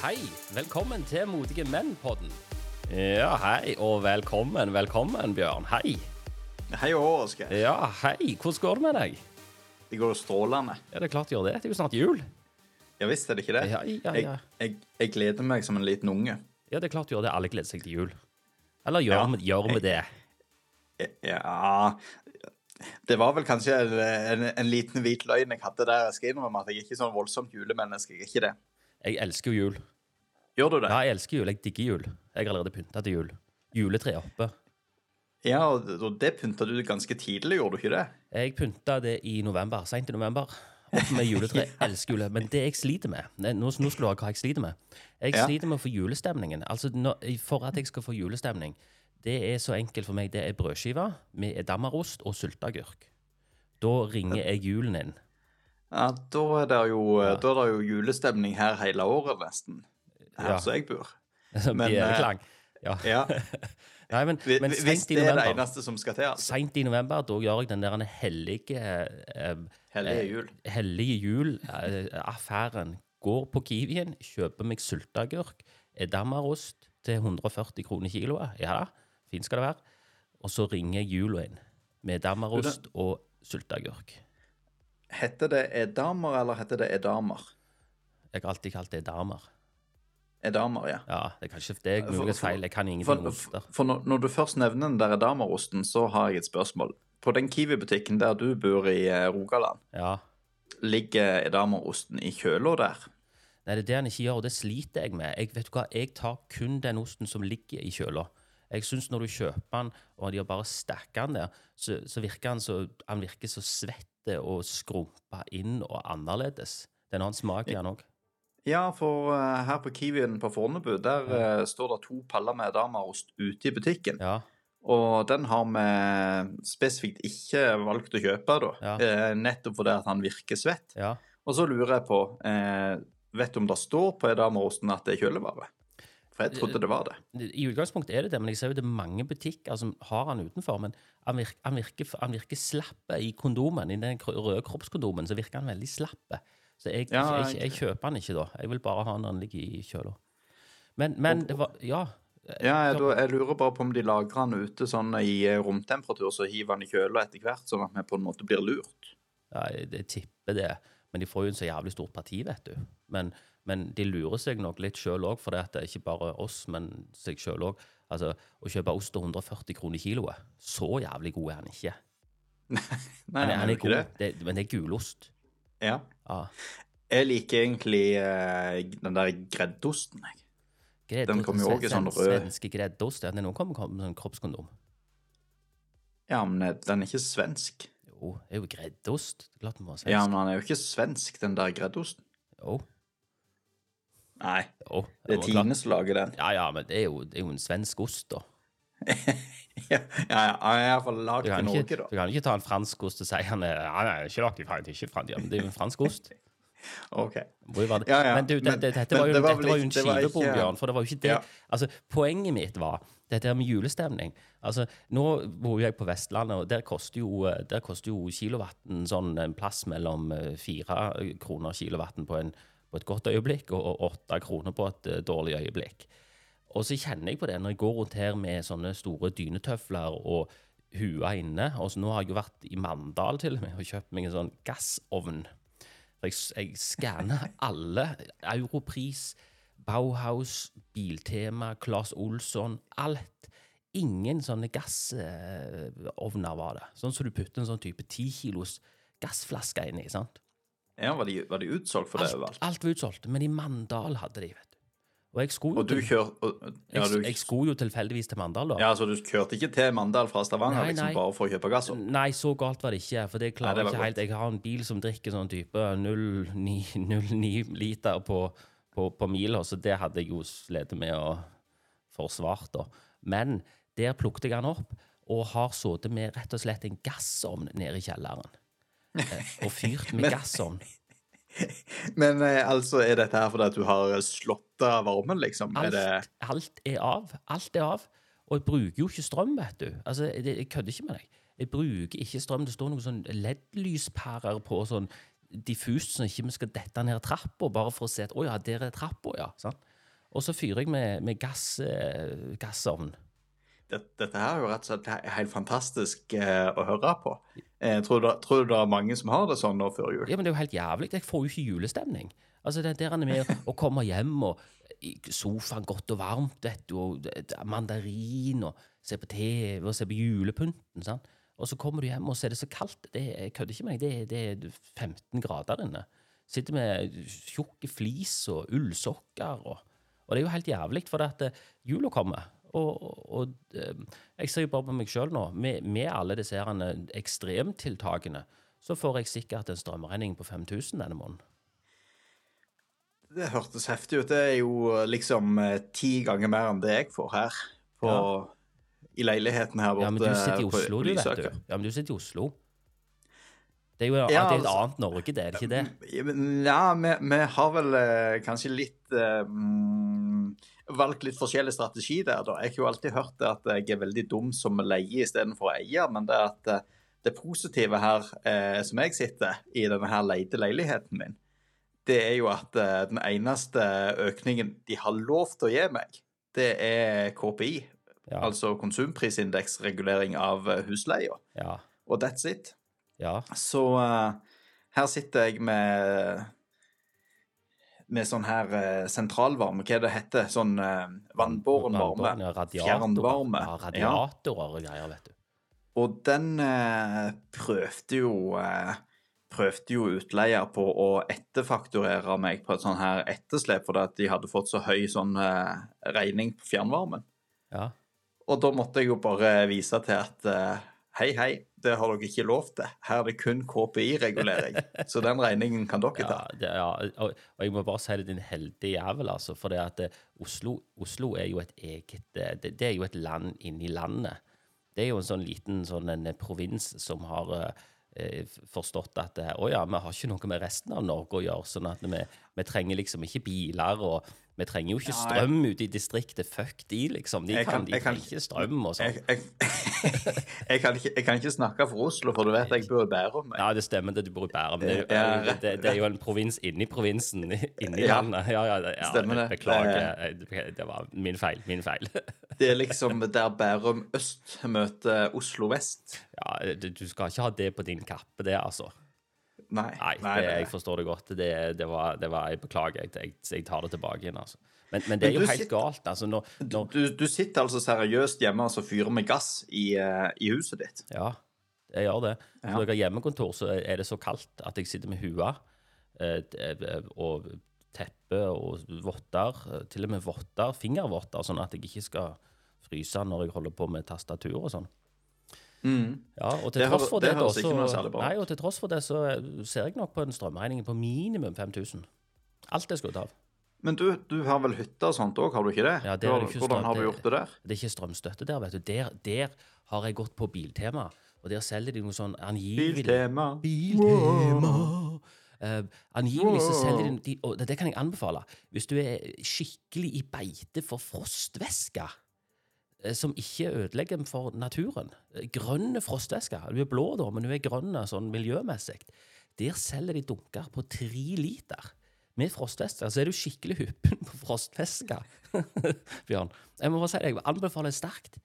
Hei, velkommen til Modige menn-podden. Ja, hei, og velkommen, velkommen, Bjørn. Hei. Hei òg, Oskar. Ja, hei, hvordan går det med deg? Det går strålende. Ja, det er klart det gjør det. Det er jo snart jul. Ja visst er det ikke det? Ja, ja, ja. Jeg, jeg, jeg gleder meg som en liten unge. Ja, det er klart det gjør det. Alle gleder seg til jul. Eller gjør, vi, gjør vi det? Ja Det var vel kanskje en, en, en liten hvit løgn jeg hadde der. Jeg skal innrømme at jeg er ikke sånn voldsomt julemenneske. Jeg er ikke det. Jeg elsker jo jul. Gjør du det? Ja, jeg elsker jul. Jeg digger jul. Jeg har allerede pynta til jul. Juletreet oppe. Ja, og det pynta du ganske tidlig, gjorde du ikke det? Jeg pynta det i november. Seint i november. Opp med juletre. Elsker jule. Men det jeg sliter med Nå, nå skal du ha hva jeg sliter med. Jeg Ja. sliter med å få julestemningen. Altså, For at jeg skal få julestemning, det er så enkelt for meg. Det er brødskive med edamarost og sylteagurk. Da ringer jeg julen inn. Ja, Da er det jo, da er det jo julestemning her hele året, nesten. Her Ja. som jeg bor. Men, bjelleklang. Ja. Ja, Nei, men, men hvis det november, er det eneste som skal til. altså. Seint i november, da gjør jeg den der hellige eh, Hellige eh, jul. Hellige jul-affæren. Går på Kiwien, kjøper meg sylteagurk, edamarost til 140 kroner kiloet. Ja da, fint skal det være. Og så ringer jula inn med edamarost og sylteagurk. Heter det edamer, eller heter det edamer? Jeg har alltid kalt det edamer. Edamer, ja. Ja, det er kanskje det er muligens feil. Jeg kan ingenting om oster. for når, når du først nevner den der edamerosten, så har jeg et spørsmål. På den Kiwi-butikken der du bor i eh, Rogaland, Ja. ligger edamerosten i kjøla der? Nei, det er det han ikke gjør, og det sliter jeg med. Jeg vet du hva, jeg tar kun den osten som ligger i kjøla. Jeg syns når du kjøper den, og de har bare stakka den der, så, så virker han så Han virker så svett og skrumpa inn og annerledes. Det er en annen smak i den òg. Ja, for uh, her på Kiwien på Fornebu, der uh, står det to paller med damerost ute i butikken. Ja. Og den har vi spesifikt ikke valgt å kjøpe, da. Ja. Eh, nettopp fordi at han virker svett. ja. Og så lurer jeg på eh, Vet du om det står på edamerosten at det er kjølevare? For jeg trodde det var det. I utgangspunktet er det det, men jeg ser jo det er mange butikker som har han utenfor. Men han virker, han virker, han virker slappe i kondomen. I den røde kroppskondomen så virker han veldig slappe. Så jeg, Ja, jeg, jeg- jeg, kjøper han ikke da. Jeg vil bare ha han når han ligger i kjøla. Men, men det var Ja. Ja, jeg, jeg lurer bare på om de lagrer han ute sånn i eh, romtemperatur, så hiver han i kjøla etter hvert, sånn at vi på en måte blir lurt. Ja, jeg, jeg tipper det. Men de får jo en så jævlig stort parti, vet du. Men, men de lurer seg nok litt sjøl òg, for det er ikke bare oss, men seg sjøl òg. Altså, å kjøpe ost til 140 kroner kiloet, så jævlig god er han ikke. Nei, Han er, han er ikke det. det, men det er gulost. Ja. Ja. Jeg liker egentlig eh, den der greddosten, jeg. Greddost, Den kommer jo også i sånn rød- Svenske greddost. Ja, noen kommer med sånn kroppskondom. Ja, men eh, den er ikke svensk. Jo, det er jo greddost. Klart den må svensk. Ja, men han er jo ikke svensk, den der greddosten. Jo, Nei, jo. det er Tine som lager den. Ja, ja, men det er jo, det er jo en svensk ost, da. ja, ja, ja, jeg har iallfall lagd i Norge, ikke, da. du kan ikke ta en fransk ost og si han er, han er ikke lagd i Frankrike, ikke Frankrike, ja, men det er jo en fransk ost. Ok. Det. Ja, ja, Men du, det, det, dette men var jo, det var dette var jo en skivebom, Bjørn. For det var jo ikke det. Altså, Poenget mitt var dette her med julestemning. Altså, Nå bor jeg på Vestlandet, og der koster jo, der koster jo kilowatten sånn en plass mellom eh, fire kroner kilowatten på, en, på et godt øyeblikk og åtte kroner på et eh, dårlig øyeblikk. Og så kjenner jeg på det når jeg går rundt her med sånne store dynetøfler og hua inne. Og så nå har jeg jo vært i Mandal til og med og kjøpt meg en sånn gassovn. Jeg, jeg skanner alle. Europris, Bauhaus, Biltema, Claes Olsson. Alt. Ingen sånne gassovner var det. Sånn som du putter en sånn type ti kilos gassflaske inni. sant? Ja, var de, var de utsolgt for det Alt, overalt? alt var utsolgt, men i Mandal hadde de, vet du. Og jeg skulle jo, Og du kjør... og- Ja, jeg, du, jeg skulle jo tilfeldigvis til Mandal, da. ja, så du kjørte ikke til Mandal fra Stavanger Nei, liksom bare for å kjøpe gass? opp? Nei, så galt var det ikke. For det klarer Nei, det jeg ikke helt. Jeg har en bil som drikker sånn type 0,9 0,9 liter på, på, på mila, så det hadde jeg jo slitt med å forsvare, da. Men der plukket jeg den opp, og har sittet med rett og slett en gassovn nede i kjelleren. Eh, Og fyrt med gassovn. Men eh, altså, er dette her fordi at du har slått av varmen, liksom? Er det Alt, alt er av. Alt er av. Og jeg bruker jo ikke strøm, vet du. Altså, jeg, jeg kødder ikke med deg. Jeg bruker ikke strøm. Det står noen sånn LED-lyspærer på sånn diffust, sånn ikke vi skal dette ned trappa, bare for å se at å ja, der er trappa, ja. Sant? Og så fyrer jeg med, med gass, eh, gassovn. Det, dette her er jo rett og slett helt fantastisk eh, å høre på. Eh, tror, du, tror du det er mange som har det sånn nå før jul? Ja, men det er jo helt jævlig. Jeg får jo ikke julestemning. Altså, det der er med å komme hjem og sofaen godt og varmt, vet du, og det- det mandarin og se på TV og se på julepynten, sant. Og så kommer du hjem, og så er det så kaldt. Det jeg kødder ikke med deg, det, det er 15 grader inne. Sitter med tjukke flis og ullsokker, og, og det er jo helt jævlig, for at eh, jula kommer. Og, og, og eh, jeg ser jo bare på meg sjøl nå, med, med alle disse her eh, ekstremtiltakene, så får jeg sikkert en strømregning på 5000 denne måneden. Det hørtes heftig ut. Det er jo liksom eh, ti ganger mer enn det jeg får her på, i leiligheten her borte. Ja, men du sitter i Oslo, du, vet du. Ja, men du sitter i Oslo. Det er jo Ja, det er et altså- annet Norge, det er det ikke det? Ja, vi, vi har vel eh, kanskje litt eh, mm, Valgt litt forskjellig strategi der, da. Jeg har jo alltid hørt det at jeg er veldig dum som leier istedenfor å eie, men det at eh, det positive her eh, som jeg sitter i denne her leide leiligheten min, det er jo at eh, den eneste økningen de har lov til å gi meg, det er KPI. Ja. Altså konsumprisindeksregulering av eh, husleia. Ja. Og that's it. ja. Så eh, her sitter jeg med med sånn her eh, sentralvarme, hva er det heter? Sånn uh, vannbåren varme. Fjernvarme. Ja, radiatorer og greier, vet du. Og den eh, prøvde jo eh, prøvde jo utleier på å etterfakturere meg på et sånn her etterslep, fordi at de hadde fått så høy sånn eh, regning på fjernvarmen. Ja. Og da måtte jeg jo bare vise til at eh, hei, hei, det har dere ikke lov til. Her er det kun KPI-regulering. Så den regningen kan dere ta. Ja, det, ja, og, og jeg må bare si det, din heldige jævel, altså. For det at eh, Oslo, Oslo er jo et eget eh, det, det er jo et land inni landet. Det er jo en sånn liten sånn en eh, provins som har eh, forstått at å ja, vi har ikke noe med resten av Norge å gjøre. Sånn at vi, vi trenger liksom ikke biler, og vi trenger jo ikke strøm ute i distriktet. Fuck de, liksom. De, kan, kan- de trenger ikke strøm og sånn. Jeg, jeg, jeg, kan ikke, jeg kan ikke snakke for Oslo, for du vet jeg bor i Bærum. Ja, det stemmer det du bor i Bærum. Det, er jo- Ja. det, det er jo en provins inni provinsen inni Ja. landet. Ja, ja, ja, Stemmer det. Beklager. Det, var min feil. Min feil. Det er liksom der Bærum øst møter Oslo vest. Ja, du skal ikke ha det på din kappe, det, altså. Nei. Nei, nei, det, jeg forstår det godt. Det, det, var, det var Jeg beklager. Jeg, jeg, jeg tar det tilbake igjen, altså. Men, men det er jo helt sitter- galt. altså når, når, Du, du sitter altså seriøst hjemme og altså, fyrer med gass i, uh, i huset ditt. Ja, jeg gjør det. Ja. Når jeg har hjemmekontor, så er det så kaldt at jeg sitter med hua uh, og teppe og votter. Til og med votter, fingervotter, sånn at jeg ikke skal fryse når jeg holder på med tastatur og sånn. Ja, og til Det tross for det det, det høres ikke noe så, særlig bra nei, og til tross for det, så eh, ser jeg nok på en strømregning på minimum 5000. Alt er skutt av. Men du, du har vel hytte og sånt òg, har du ikke det? Ja, ikke Hvordan har du gjort det der? Det er ikke strømstøtte der, vet du. Der, der har jeg gått på Biltema, og der selger de noe sånn angivelig Biltema. Biltema. Uh, angivelig så selger de, de Og det kan jeg anbefale. Hvis du er skikkelig i beite for frostvæske, som ikke ødelegger for naturen eh, Grønne frostvæsker. Du er blå, da, men du er grønn sånn miljømessig. Der selger de dunker på tre liter. Med frostvesker, så er du skikkelig hyppen på frostvesker, Bjørn. Jeg må bare si jeg anbefaler sterkt.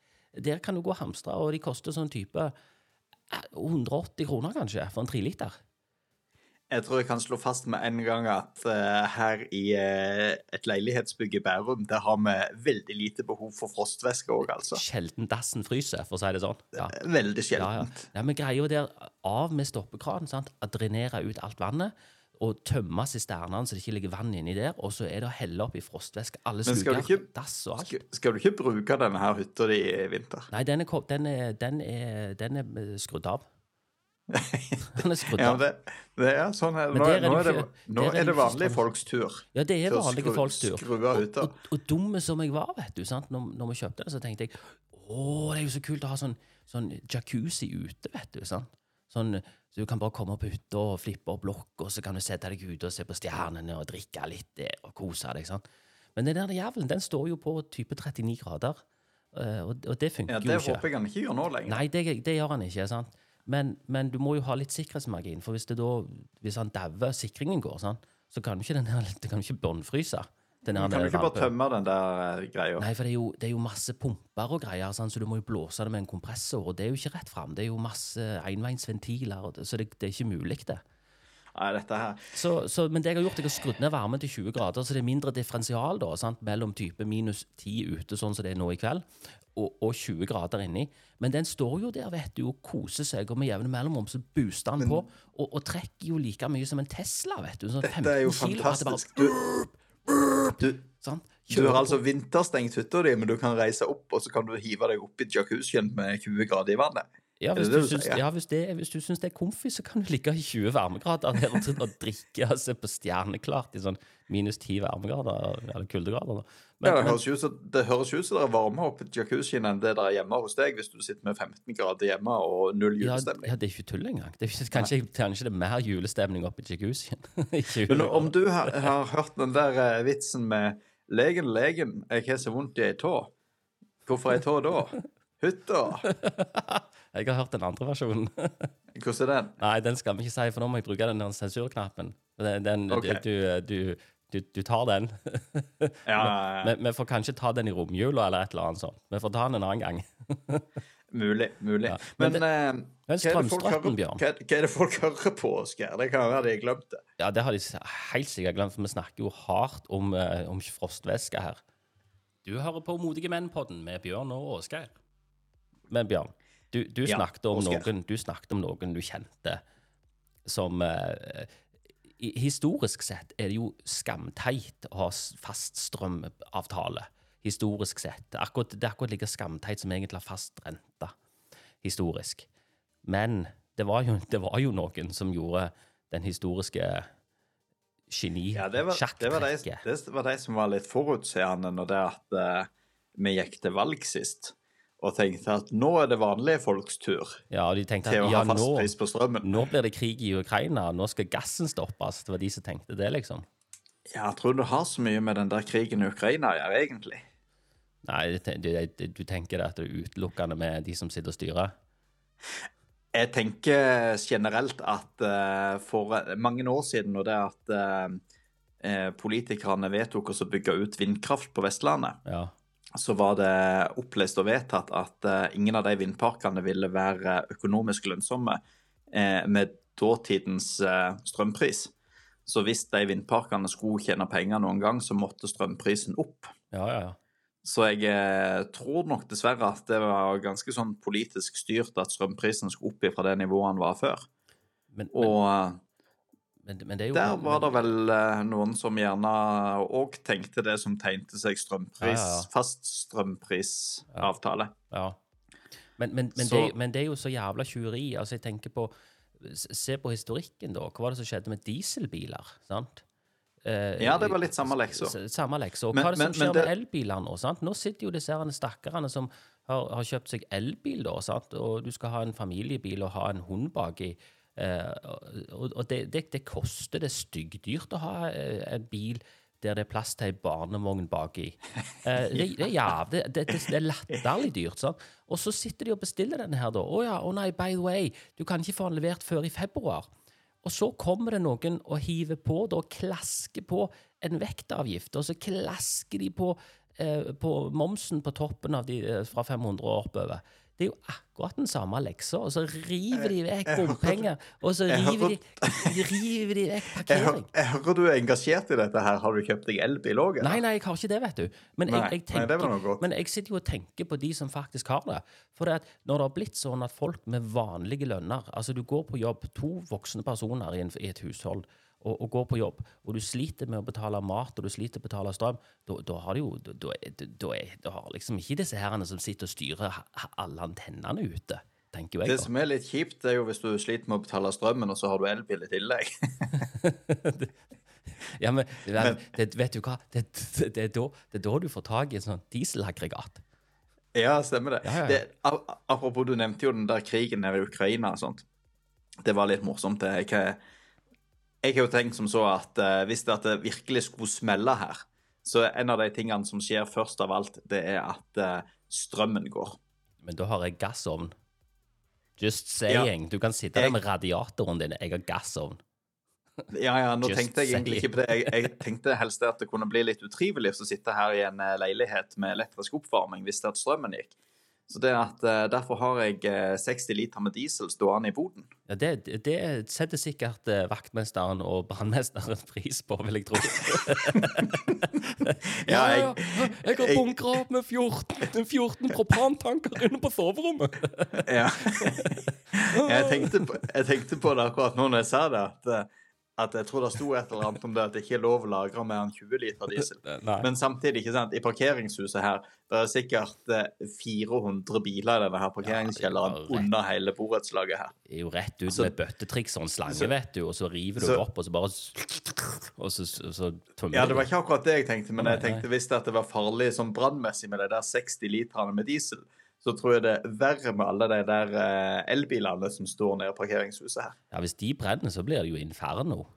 Der kan du gå og hamstre, og de koster sånn type eh, 180 kroner, kanskje, for en treliter. Jeg tror jeg kan slå fast med en gang at uh, her i uh, et leilighetsbygg i Bærum, der har vi veldig lite behov for frostvæske òg, altså. Sjelden dassen fryser, for å si det sånn. Ja. Veldig Ja, ja. sjeldent. ja men greia der, av med stoppekranen, sant? Drenere ut alt vannet, og tømme sisternene så det ikke ligger vann inni der, og så er det å helle opp i frostvæske alle Men skal du sluker, ikke- dass og alt. Skal, skal du ikke bruke denne her hytta di i vinter? Nei, den er, den er, den er, den er eh, skrudd av. Den er skrudd Ja, det, det er sånn her. Nå, er det nå, er det, nå er det det vanlige folks tur. Ja, det er vanlige folks tur. Og, og, og dumme som jeg var, vet du, sant? Når, når vi kjøpte den, så tenkte jeg å, det er jo så kult å ha sånn, sånn jacuzzi ute, vet du. sant? Sånn, så du kan bare komme på hytta og flippe opp lokk, og så kan du sette deg ute og se på stjernene og drikke litt der og kose deg. sant? Men den der jævelen den står jo på type 39 grader, eh, og, og det funker jo Ja, jo Det håper jeg han ikke gjør nå lenger. Nei, det, det gjør han ikke. sant? Men, men du må jo ha litt sikkerhetsmargin, for hvis, det da, hvis han dauer, sikringen går, sånn, så kan du ikke, den her, det kan du ikke båndfryse. Den Kan du ikke bare tømme den der eh, greia? Nei, for det er, jo, det er jo masse pumper og greier, sånn, så du må jo blåse det med en kompressor, og det er jo ikke rett fram. Det er jo masse enveisventiler, så det, det er ikke mulig, det. Nei, dette her Så, så, men det jeg har gjort, jeg har skrudd ned varmen til 20 grader, så det er mindre differensial da, sant? mellom type minus 10 ute, sånn som det er nå i kveld, og, og 20 grader inni. Men den står jo der, vet du, og koser seg, og med jevne mellomrom så booster den på, og, og trekker jo like mye som en Tesla, vet du. Sånn Dette er jo 15 kilo, at det bare- fantastisk. Du, du, du har altså vinterstengt hytta di, men du kan reise opp, og så kan du hive deg opp i jacuzzien med 20 grader i vannet. Ja, hvis det du, det du syns, ja, hvis, det, hvis du syns det er comfy, så kan du ligge i 20 varmegrader der og, og drikke og se på stjerneklart i sånn minus 10 varmegrader, eller kuldegrader. Men, Ja, det høres ut som det høres ut som det er varmere opp i jacuzzien enn det der er hjemme hos deg, hvis du sitter med 15 grader hjemme og null julestemning. ja, det er ikke tull engang. Det er kanskje, kanskje det er mer julestemning oppe i 20 Men om du har, har hørt den der eh, vitsen med 'Legen, legen, jeg har så vondt i ei tå'. Hvorfor ei tå da? Hytta. Jeg har hørt den andre versjonen. Hvordan er den? Nei, den skal vi ikke si, for nå må jeg bruke den der sensurknappen. Den, den, Ok. du, du, du, du tar den. Ja, Vi vi får kanskje ta den i romjula eller et eller annet sånt. Vi får ta den en annen gang. mulig. mulig. Ja, Men, men det, Men hva, er det folk hører, Bjørn hva, hva er det folk hører på, Oskar? Det kan være de har glemt det. Ja, det har de helt sikkert glemt, for vi snakker jo hardt om, eh, om frostvæske her. Du hører på Modige menn-podden med Bjørn og Åsgeir. Men Bjørn, du, du, Ja, snakket om noen, du snakket om noen du kjente som eh, Historisk sett er det jo skamteit å ha fast strømavtale. Historisk sett. Akkurat, det er akkurat like skamteit som egentlig har fast rente. Historisk. Men det var jo, det var jo noen som gjorde den historiske geni Ja, det var, det, var de, det var de som var litt forutseende når det at uh, vi gikk til valg sist, og tenkte at nå er det vanlige folks tur Ja, og de tenkte til å at ja, ha fast nå, pris på strømmen. nå blir det krig i Ukraina, nå skal gassen stoppes. Det var de som tenkte det, liksom. Ja, jeg tror du har så mye med den der krigen i Ukraina å gjøre, egentlig. Nei, du, det- du tenker det at det er utelukkende med de som sitter og styrer? Jeg tenker generelt at uh, for mange år siden, og det at eh, eh, politikerne vedtok å bygge ut vindkraft på Vestlandet, Ja. Så var det opplest og vedtatt at eh, ingen av de vindparkene ville være økonomisk lønnsomme eh, med dåtidens eh, strømpris. Så hvis de vindparkene skulle tjene penger noen gang, så måtte strømprisen opp. Ja, ja, ja. Så jeg tror nok dessverre at det var ganske sånn politisk styrt at strømprisen skulle opp fra det nivået den var før. Men, men, Og men, men det jo der var det vel eh, noen som gjerne òg tenkte det som tegnte seg strømpris, Ja, ja, fast strømprisavtale. Ja. Men, men, men, det, men det er jo så jævla tjuveri. Altså, jeg tenker på Se på historikken, da. Hva var det som skjedde med dieselbiler? sant? Uh, Ja, det var litt samme leksa. Samme leksa. Og hva er det som skjer det- med elbiler nå? sant? Nå sitter jo disse stakkarene som har, har kjøpt seg elbil, da, sant? og du skal ha en familiebil og ha en hund baki. Og og det, det, det koster. Det er styggdyrt å ha eh, en bil der det er plass til ei barnevogn baki. Eh, det, det, jæv- det, det, det, er latterlig dyrt. sant? Og så sitter de og bestiller denne her, da. Å ja, å nei, by the way, du kan ikke få den levert før i februar. Og så kommer det noen og hiver på da, og klasker på en vektavgift, og så klasker de på, eh, på momsen på toppen av de eh, fra 500 og oppover. Det er jo akkurat den samme leksa, og så river de vekk bompenger, og så river de, river de vekk parkering. jeg hører du er engasjert i dette her. Har du kjøpt deg elbil òg? Nei, nei, jeg har ikke det, vet du. Men jeg, Nei, jeg, tenker, nei, men jeg sitter jo og tenker på de som faktisk har det. For det når det har blitt sånn at folk med vanlige lønner Altså, du går på jobb, to voksne personer i, en, i et hushold, og, og går på jobb, og du sliter med å betale mat, og du sliter med å betale strøm, da- har jo har liksom ikke disse herrene som sitter og styrer alle antennene ute, tenker jeg. Det som er litt kjipt, er jo hvis du sliter med å betale strømmen, og så har du elbil i tillegg. Ja, men, men det, vet du hva? Det, det, det, er da, det er da du får tak i en sånn dieselaggregat. Ja, stemmer det. Ja, ja, ja. det apropos, du nevnte jo den der krigen nede i Ukraina og sånt. Det var litt morsomt. det. er har- jeg har jo tenkt som så at uh, hvis det, at det virkelig skulle smelle her, så en av de tingene som skjer først av alt, det er at uh, strømmen går. Men da har jeg gassovn. Just saying. Du kan sitte der med radiatoren din. Jeg har gassovn. Ja, ja, nå Just tenkte jeg egentlig ikke på det. Jeg, jeg tenkte helst at det kunne bli litt utrivelig å sitte her i en eh, leilighet med elektrisk oppvarming hvis det at strømmen gikk. Så det at, eh, Derfor har jeg eh, 60 liter med diesel stående i boden. Ja, det, det setter sikkert eh, vaktmesteren og brannmesteren pris på, vil jeg tro. Ja, jeg- jeg har bunkra opp med 14, 14 propantanker inne på soverommet. Ja. Jeg tenkte, på, jeg tenkte på det akkurat nå når jeg sa det, at, eh, at jeg tror det sto et eller annet om det at det ikke er lov å lagre mer enn 20 liter diesel. Nei. Men samtidig, ikke sant, i parkeringshuset her, det er sikkert eh, 400 biler i denne her parkeringskjelleren Ja, er under hele borettslaget her. Det er jo rett ut Så- med bøttetriks og en slange, så- vet du, og så river du så- opp, og så bare Og så, og så tømmer Ja, det var ikke akkurat det jeg tenkte, men jeg tenkte hvis det var farlig sånn brannmessig med de der 60 literne med diesel, så tror jeg det er verre med alle de der eh, elbilene som står nede i parkeringshuset her. Ja, hvis de brenner, så blir det jo inferno.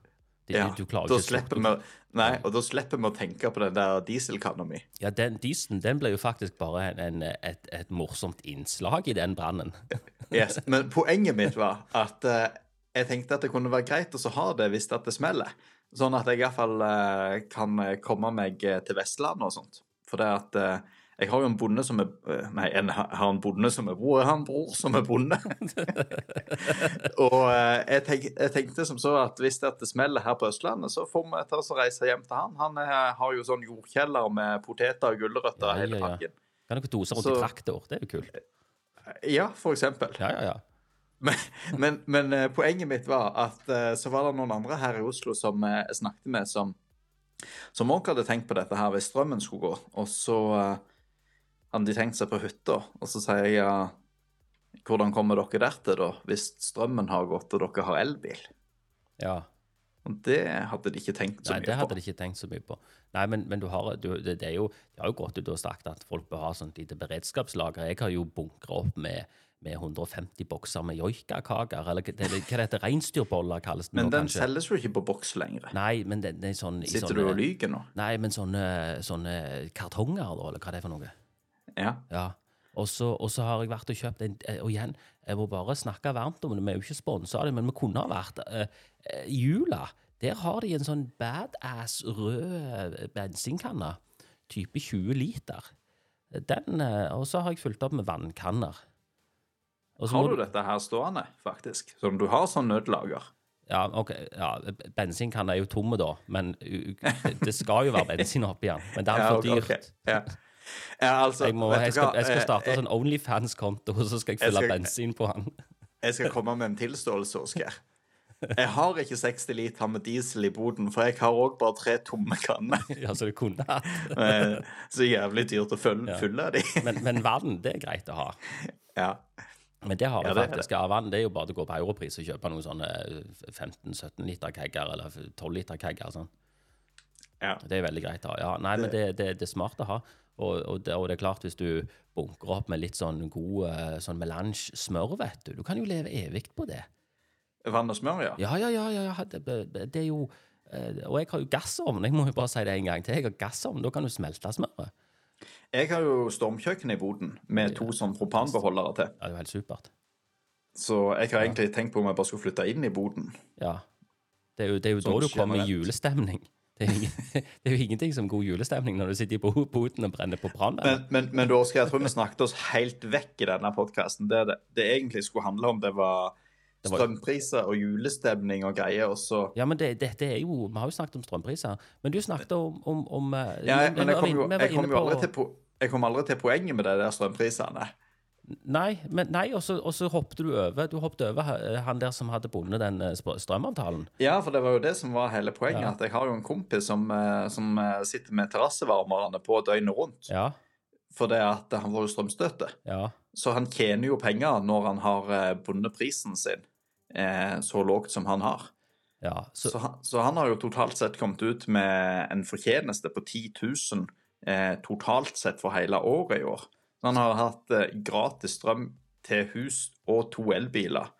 Det, Ja, du klarer da slipper vi, nei, og da slipper vi å tenke på den der dieselkanna mi. Ja, den dieselen den ble jo faktisk bare en, et, et morsomt innslag i den brannen. Yes. Men poenget mitt var at uh, jeg tenkte at det kunne være greit å ha det hvis det smeller. Sånn at jeg iallfall uh, kan eh, komme meg til Vestlandet og sånt. For det at eh, jeg har jo en bonde som er eh, Nei, en, har en bonde som er bror. Jeg har en bror som er bonde. og eh, jeg, tenk, jeg tenkte som så at hvis det, det smeller her på Østlandet, så får vi ta oss og reise hjem til han. Han er, har jo sånn jordkjeller med poteter og gulrøtter og Ja, hele ja, ja. pakken. Kan dere dose rundt Så- i traktor? Det er jo kult. Ja, for eksempel. Ja, ja, ja. Men, men, men eh, poenget mitt var at eh, så var det noen andre her i Oslo som eh, jeg snakket med, som, som også hadde tenkt på dette her hvis strømmen skulle gå. Og så eh, hadde de tenkt seg på hytta, og så sier jeg ja, hvordan kommer dere der til da, hvis strømmen har gått og dere har elbil? ja. Og det hadde de ikke tenkt så Nei, mye det hadde de ikke tenkt så mye på. Nei, men, men du har, du, det, det er jo, de har jo gått ut og sagt at folk bør ha sånt lite beredskapslager. Jeg har jo bunkra opp med, med 150 bokser med joikakaker, eller hva det, hva det heter, reinsdyrboller kalles det Men nå, den kanskje. selges jo ikke på boks lenger. Nei, men det, det er sånn i Sitter sånne, du og lyger nå? Nei, men sånne, sånne kartonger, da, eller hva det er for noe. Ja. Ja. Og så, har jeg vært og kjøpt en eh, Og igjen, jeg må bare snakke varmt om det. Vi er jo ikke sponsa av det, men vi kunne ha vært uh, jula, der har de en sånn badass rød bensinkanne. Type 20 liter. Den, uh, og så har jeg fulgt opp med vannkanner. Må Har du dette her stående, faktisk? Som du har sånn nødlager? Ja, ok, ja, bensinkanna er jo tomme da, men det skal jo være bensin oppi den. Men det er Ja, for dyrt. okay. Ja. Ja, altså, Jeg, må, jeg, skal, jeg skal Eh, starte en sånn Onlyfans-konto, og så skal jeg Jeg fylle skal- bensin på han. Jeg skal komme med en tilståelse, Oskar. Jeg har ikke 60 liter med diesel i boden, for jeg har òg bare tre tomme kanner. Ja, så du kunne hatt. Eh, Så jævlig dyrt å fylle, fylle de. Men, men vann, det er greit å ha. Ja. Men det har Ja, jeg det er faktisk. av vann det er jo bare å gå på Europris og kjøpe noen sånne 15-17 liter kegger, eller 12 liter kegger. Sånn. ja. Det er veldig greit å ha. Ja, nei, men det, det, det er smart å ha. Og, og, det, og det er klart, hvis du bunker opp med litt sånn god eh, sånn melange smør, vet du, du kan jo leve evig på det. Vann og smør, ja. Ja, ja, ja, ja. Det, det er jo eh, Og jeg har jo gassovn, jeg må jo bare si det en gang til. Jeg har gassovn, da kan du smelte smøret. Jeg har jo stormkjøkken i boden med to sånn propanbeholdere til. Ja, det er jo helt supert. Så jeg har egentlig tenkt på om jeg bare skulle flytte inn i boden. Ja. Det er jo, det er jo da du kommer i julestemning. Det er, ingen, det er jo ingenting som god julestemning når du sitter på bo- og brenner på brann. Men, men, men du, Oskar, jeg tror vi snakket oss helt vekk i denne podkasten. Det, det det egentlig skulle handle om, det var strømpriser og julestemning og greier, og så Ja, men det, dette er jo Vi har jo snakket om strømpriser. Men du snakket om, om, om eh, Ja, men jeg kom jo, jeg kom jo aldri til po aldri til poenget med de der strømprisene. Nei, men, nei og, så, hoppet du over Du hoppet over eh, han der som hadde bundet den eh, strømavtalen. Ja, for det var jo det som var hele poenget. Ja. At jeg har jo en kompis som, eh, som sitter med terrassevarmerne på døgnet rundt. Ja, For det at han får jo strømstøtte. ja. Så han tjener jo penger når han har bundet prisen sin eh, så lågt som han har. ja. Så, Så han, så han har jo totalt sett kommet ut med en fortjeneste på 10 000 eh, totalt sett for hele året i år. Han har hatt eh, gratis strøm til hus og to elbiler,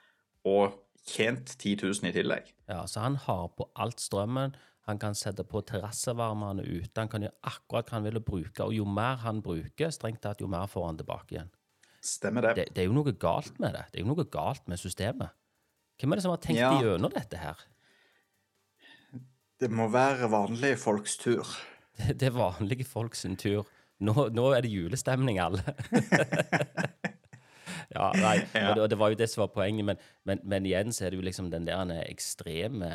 og tjent 10 000 i tillegg. ja, så han har på alt strømmen. Han kan sette på terrassevarmerne ute. Han kan gjøre akkurat hva han vil bruke. Og jo mer han bruker, strengt tatt, jo mer får han tilbake igjen. Stemmer det? Det, det er jo noe galt med det. Det er jo noe galt med systemet. Hvem er det som har tenkt Ja. gjennom dette her? Det må være vanlige folks tur. Det, det er vanlige folks tur. Nå, nå er det julestemning, alle. ja, nei, og det, og det var jo det som var poenget, men, men, men igjen så er det jo liksom den der ekstreme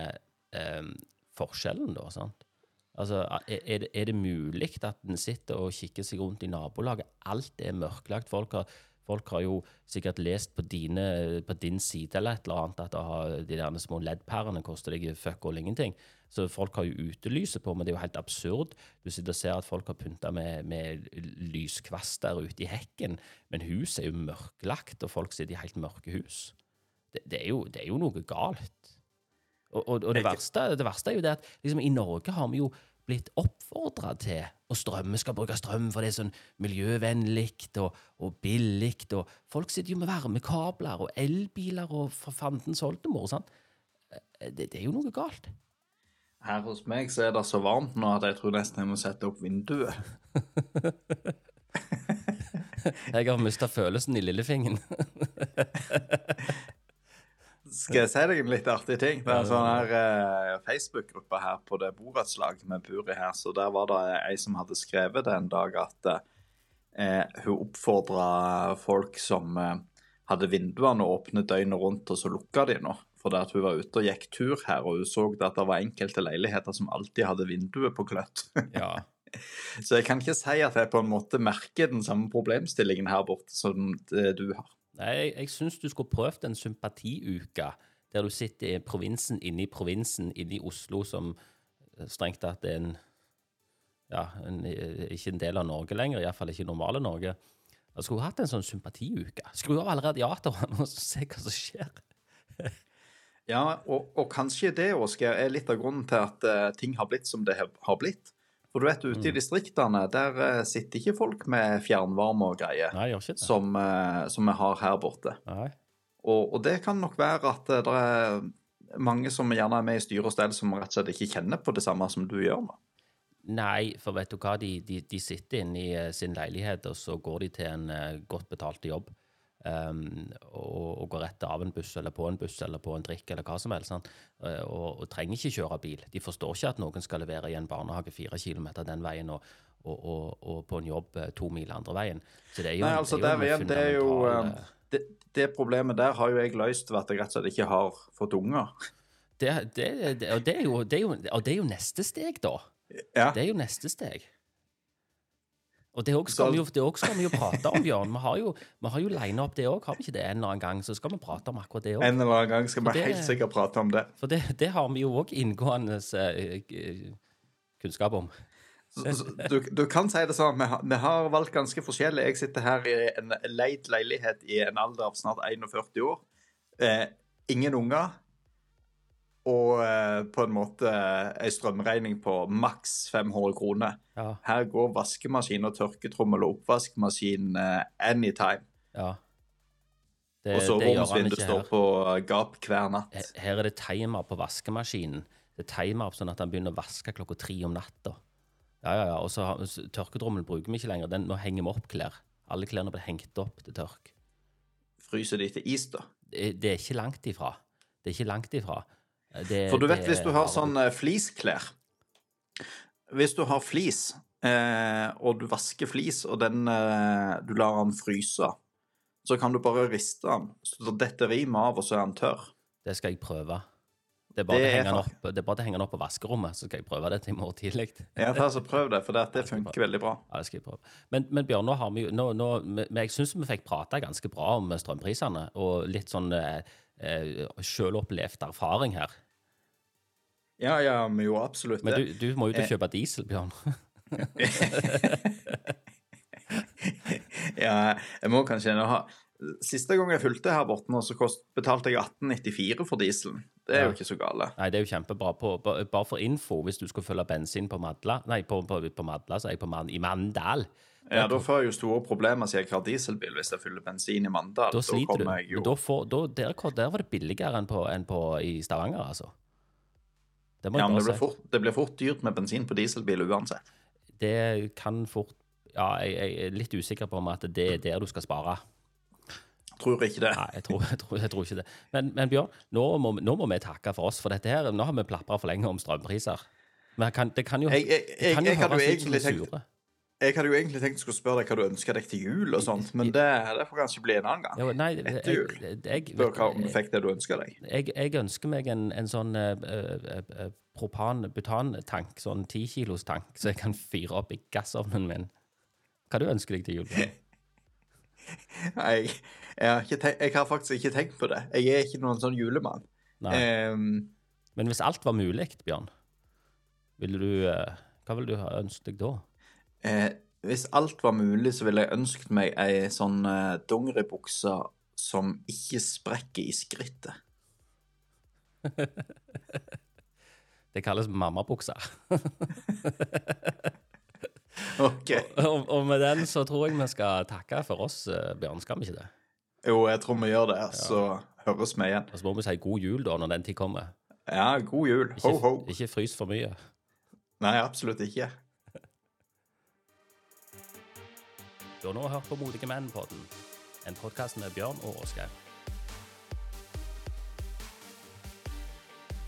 um, forskjellen, da. sant? Altså, er, er det, er det mulig at en sitter og kikker seg rundt i nabolaget? Alt er mørklagt. Folk har, folk har jo sikkert lest på, dine, på din side eller et eller annet at har, de der små LED-pærene koster deg fuck all ingenting. Så folk har jo utelyset på, men det er jo helt absurd. Du sitter og ser at folk har pynta med, med lyskvaster ute i hekken, men huset er jo mørklagt, og folk sitter i helt mørke hus. Det, det, er, jo, det er jo noe galt. Og, og, og det, verste, det verste er jo det at liksom, i Norge har vi jo blitt oppfordra til å Vi skal bruke strøm, for det er sånn miljøvennlig og, og billig. Og folk sitter jo med varmekabler og elbiler og for fandens oldemor. sant? Eh, Det, det er jo noe galt. Her hos meg så er det så varmt nå at jeg tror nesten jeg må sette opp vinduet. Jeg har mista følelsen i lillefingeren. Skal jeg si deg en litt artig ting? Det er en sånn her eh, Facebook-gruppe her på det borettslaget med i her, så der var det ei som hadde skrevet det en dag at eh, hun oppfordra folk som eh, hadde vinduene åpne døgnet rundt, og så lukka de nå. Fordi at hun var ute og gikk tur her, og hun så at det var enkelte leiligheter som alltid hadde vinduet på gløtt. Ja. Så jeg kan ikke si at jeg på en måte merker den samme problemstillingen her borte som det du har. Jeg, jeg syns du skulle prøvd en sympatiuke, der du sitter i provinsen inni provinsen inni Oslo, som eh, strengt tatt er en Ja, en, eh, ikke en del av Norge lenger, iallfall ikke normale Norge. Jeg skulle hatt en sånn sympatiuke. Skru av alle radiatorene og se hva som skjer. Ja, og, og kanskje det Oskar, er litt av grunnen til at uh, ting har blitt som det har blitt. For du vet, ute i distriktene, der eh, sitter ikke folk med fjernvarme og greier, Nei, gjør ikke det. som, eh, som vi har her borte. Og, og det kan nok være at eh, det er mange som gjerne er med i styre og stell, som rett og slett ikke kjenner på det samme som du gjør nå. Nei, for vet du hva, de, de, de sitter inne i sin leilighet, og så går de til en godt betalt jobb. Ehm, og, og går rett av en buss eller på en buss eller på en drikk eller hva som helst. sant? Eh, og, og trenger ikke kjøre bil. De forstår ikke at noen skal levere i en barnehage fire kilometer den veien og, og, på en jobb eh, to mil andre veien. Så det er jo, Nei, altså det er jo det er jo fundamental, eh, det, det problemet der har jo jeg løst ved at jeg rett og slett ikke har fått unger. det, det, det, og, det er jo, det, er jo, og det er jo neste steg, da. Ja, Det er jo neste steg. Og det òg skal, skal vi jo prate om, Bjørn. Vi har jo, vi har jo lina opp det òg, har vi ikke det? En eller annen gang så skal vi prate om akkurat det òg. En eller annen gang skal vi helt sikkert prate om det. For det, det har vi jo òg inngående eh, eh, kunnskap om. Så- så Du, du kan si det sånn, vi har, vi har valgt ganske forskjellig. Jeg sitter her i en leid leilighet i en alder av snart 41 år. Eh, ingen unger. Og eh, på en måte ei strømregning på maks 500 kroner. Ja, Her går vaskemaskin og tørketrommel og oppvaskmaskin eh, anytime. ja. Det, Og soveromsvinduet står på gap hver natt. He- Her er det timer på vaskemaskinen. Det er timer sånn at han begynner å vaske klokka tre om natta. Ja, ja, ja. Og så tørketrommelen bruker vi ikke lenger. Den, henger vi opp klær. Alle klærne blir hengt opp til tørk. Fryser de til is, da? Det, det er ikke langt ifra. Det er ikke langt ifra. Det, For du vet, hvis du har er- sånn eh, fleeceklær Hvis du har flis, eh, og du vasker flis, og den eh, du lar den fryse, så kan du bare riste den, så det detter rimet av, og så er den tørr. Det skal jeg prøve. Det er bare, Det til å er henge den opp, er henge den opp på vaskerommet, så skal jeg prøve det til i morgen tidlig. Ja, ta så Prøv det, for det, det funker veldig bra. Ja, det skal jeg prøve. Men, men Bjørn, nå har vi jo nå, nå, men Jeg syns vi fikk prata ganske bra om strømprisene, og litt sånn eh, eh, selvopplevd erfaring her. Ja, ja, men jo, absolutt Men du, du må jo Eh. til å kjøpe diesel, Bjørn. Ja, jeg må kanskje ha Siste gang jeg fulgte her borte nå, så kost, betalte jeg 1894 for dieselen. Det er Ja. jo ikke så gale. Nei, det er jo kjempebra. På, bare for info, hvis du skulle følge bensin på Madla Nei, på, på, på Madla, så er jeg på Man, i Mandal. Ja, Da får jeg jo store problemer siden jeg har dieselbil hvis jeg fyller bensin i Mandal. Da sliter du. jeg jo da får, da, der, der var det billigere enn på, enn på i Stavanger, altså. Det må Ja, men det blir, fort, det blir fort dyrt med bensin på dieselbil uansett. Det kan fort Ja, jeg, jeg er litt usikker på om at det er der du skal spare. Tror ikke det. Nei, jeg tror, jeg tror, jeg tror ikke det. Men, men Bjørn, nå må, nå må vi takke for oss for dette her. Nå har vi plapra for lenge om strømpriser. Men kan, det kan jo, Jeg, jeg, det kan jo høres ut som vi er sure. Jeg hadde jo egentlig tenkt å spørre deg hva du ønsker deg til jul og sånt, men det, det får kanskje bli en annen gang. Jo, nei, Etter jul. jeg, jeg, Spør hva om du fikk det du ønsker deg. jeg, jeg ønsker meg en, en sånn uh, uh, eh, propan-butantank, sånn 10 kilos tank, så jeg kan fyre opp i gassovnen min. Hva du ønsker deg til jul? Nei, har, tenkt, jeg har faktisk ikke tenkt på det. Jeg er ikke noen sånn julemann. Ehm, Men hvis alt var mulig, Bjørn, ville du, uh, hva ville du ha ønsket deg da? Eh, hvis alt var mulig, så ville jeg ønsket meg ei sånn eh, dongeribukse som ikke sprekker i skrittet. Det kalles mammabuksa. OK. og, og med den så tror jeg vi skal takke for oss, eh, Bjørn. Skal vi ikke det? Jo, jeg tror vi gjør det, så høres vi igjen. Og så må vi si god jul da, når den tid kommer. Ja, god jul. Ho, Ikke, ho. ikke frys for mye. Nei, absolutt ikke. Du har nå hørt på Modige menn-podden, en podkast med Bjørn og Åsgeir.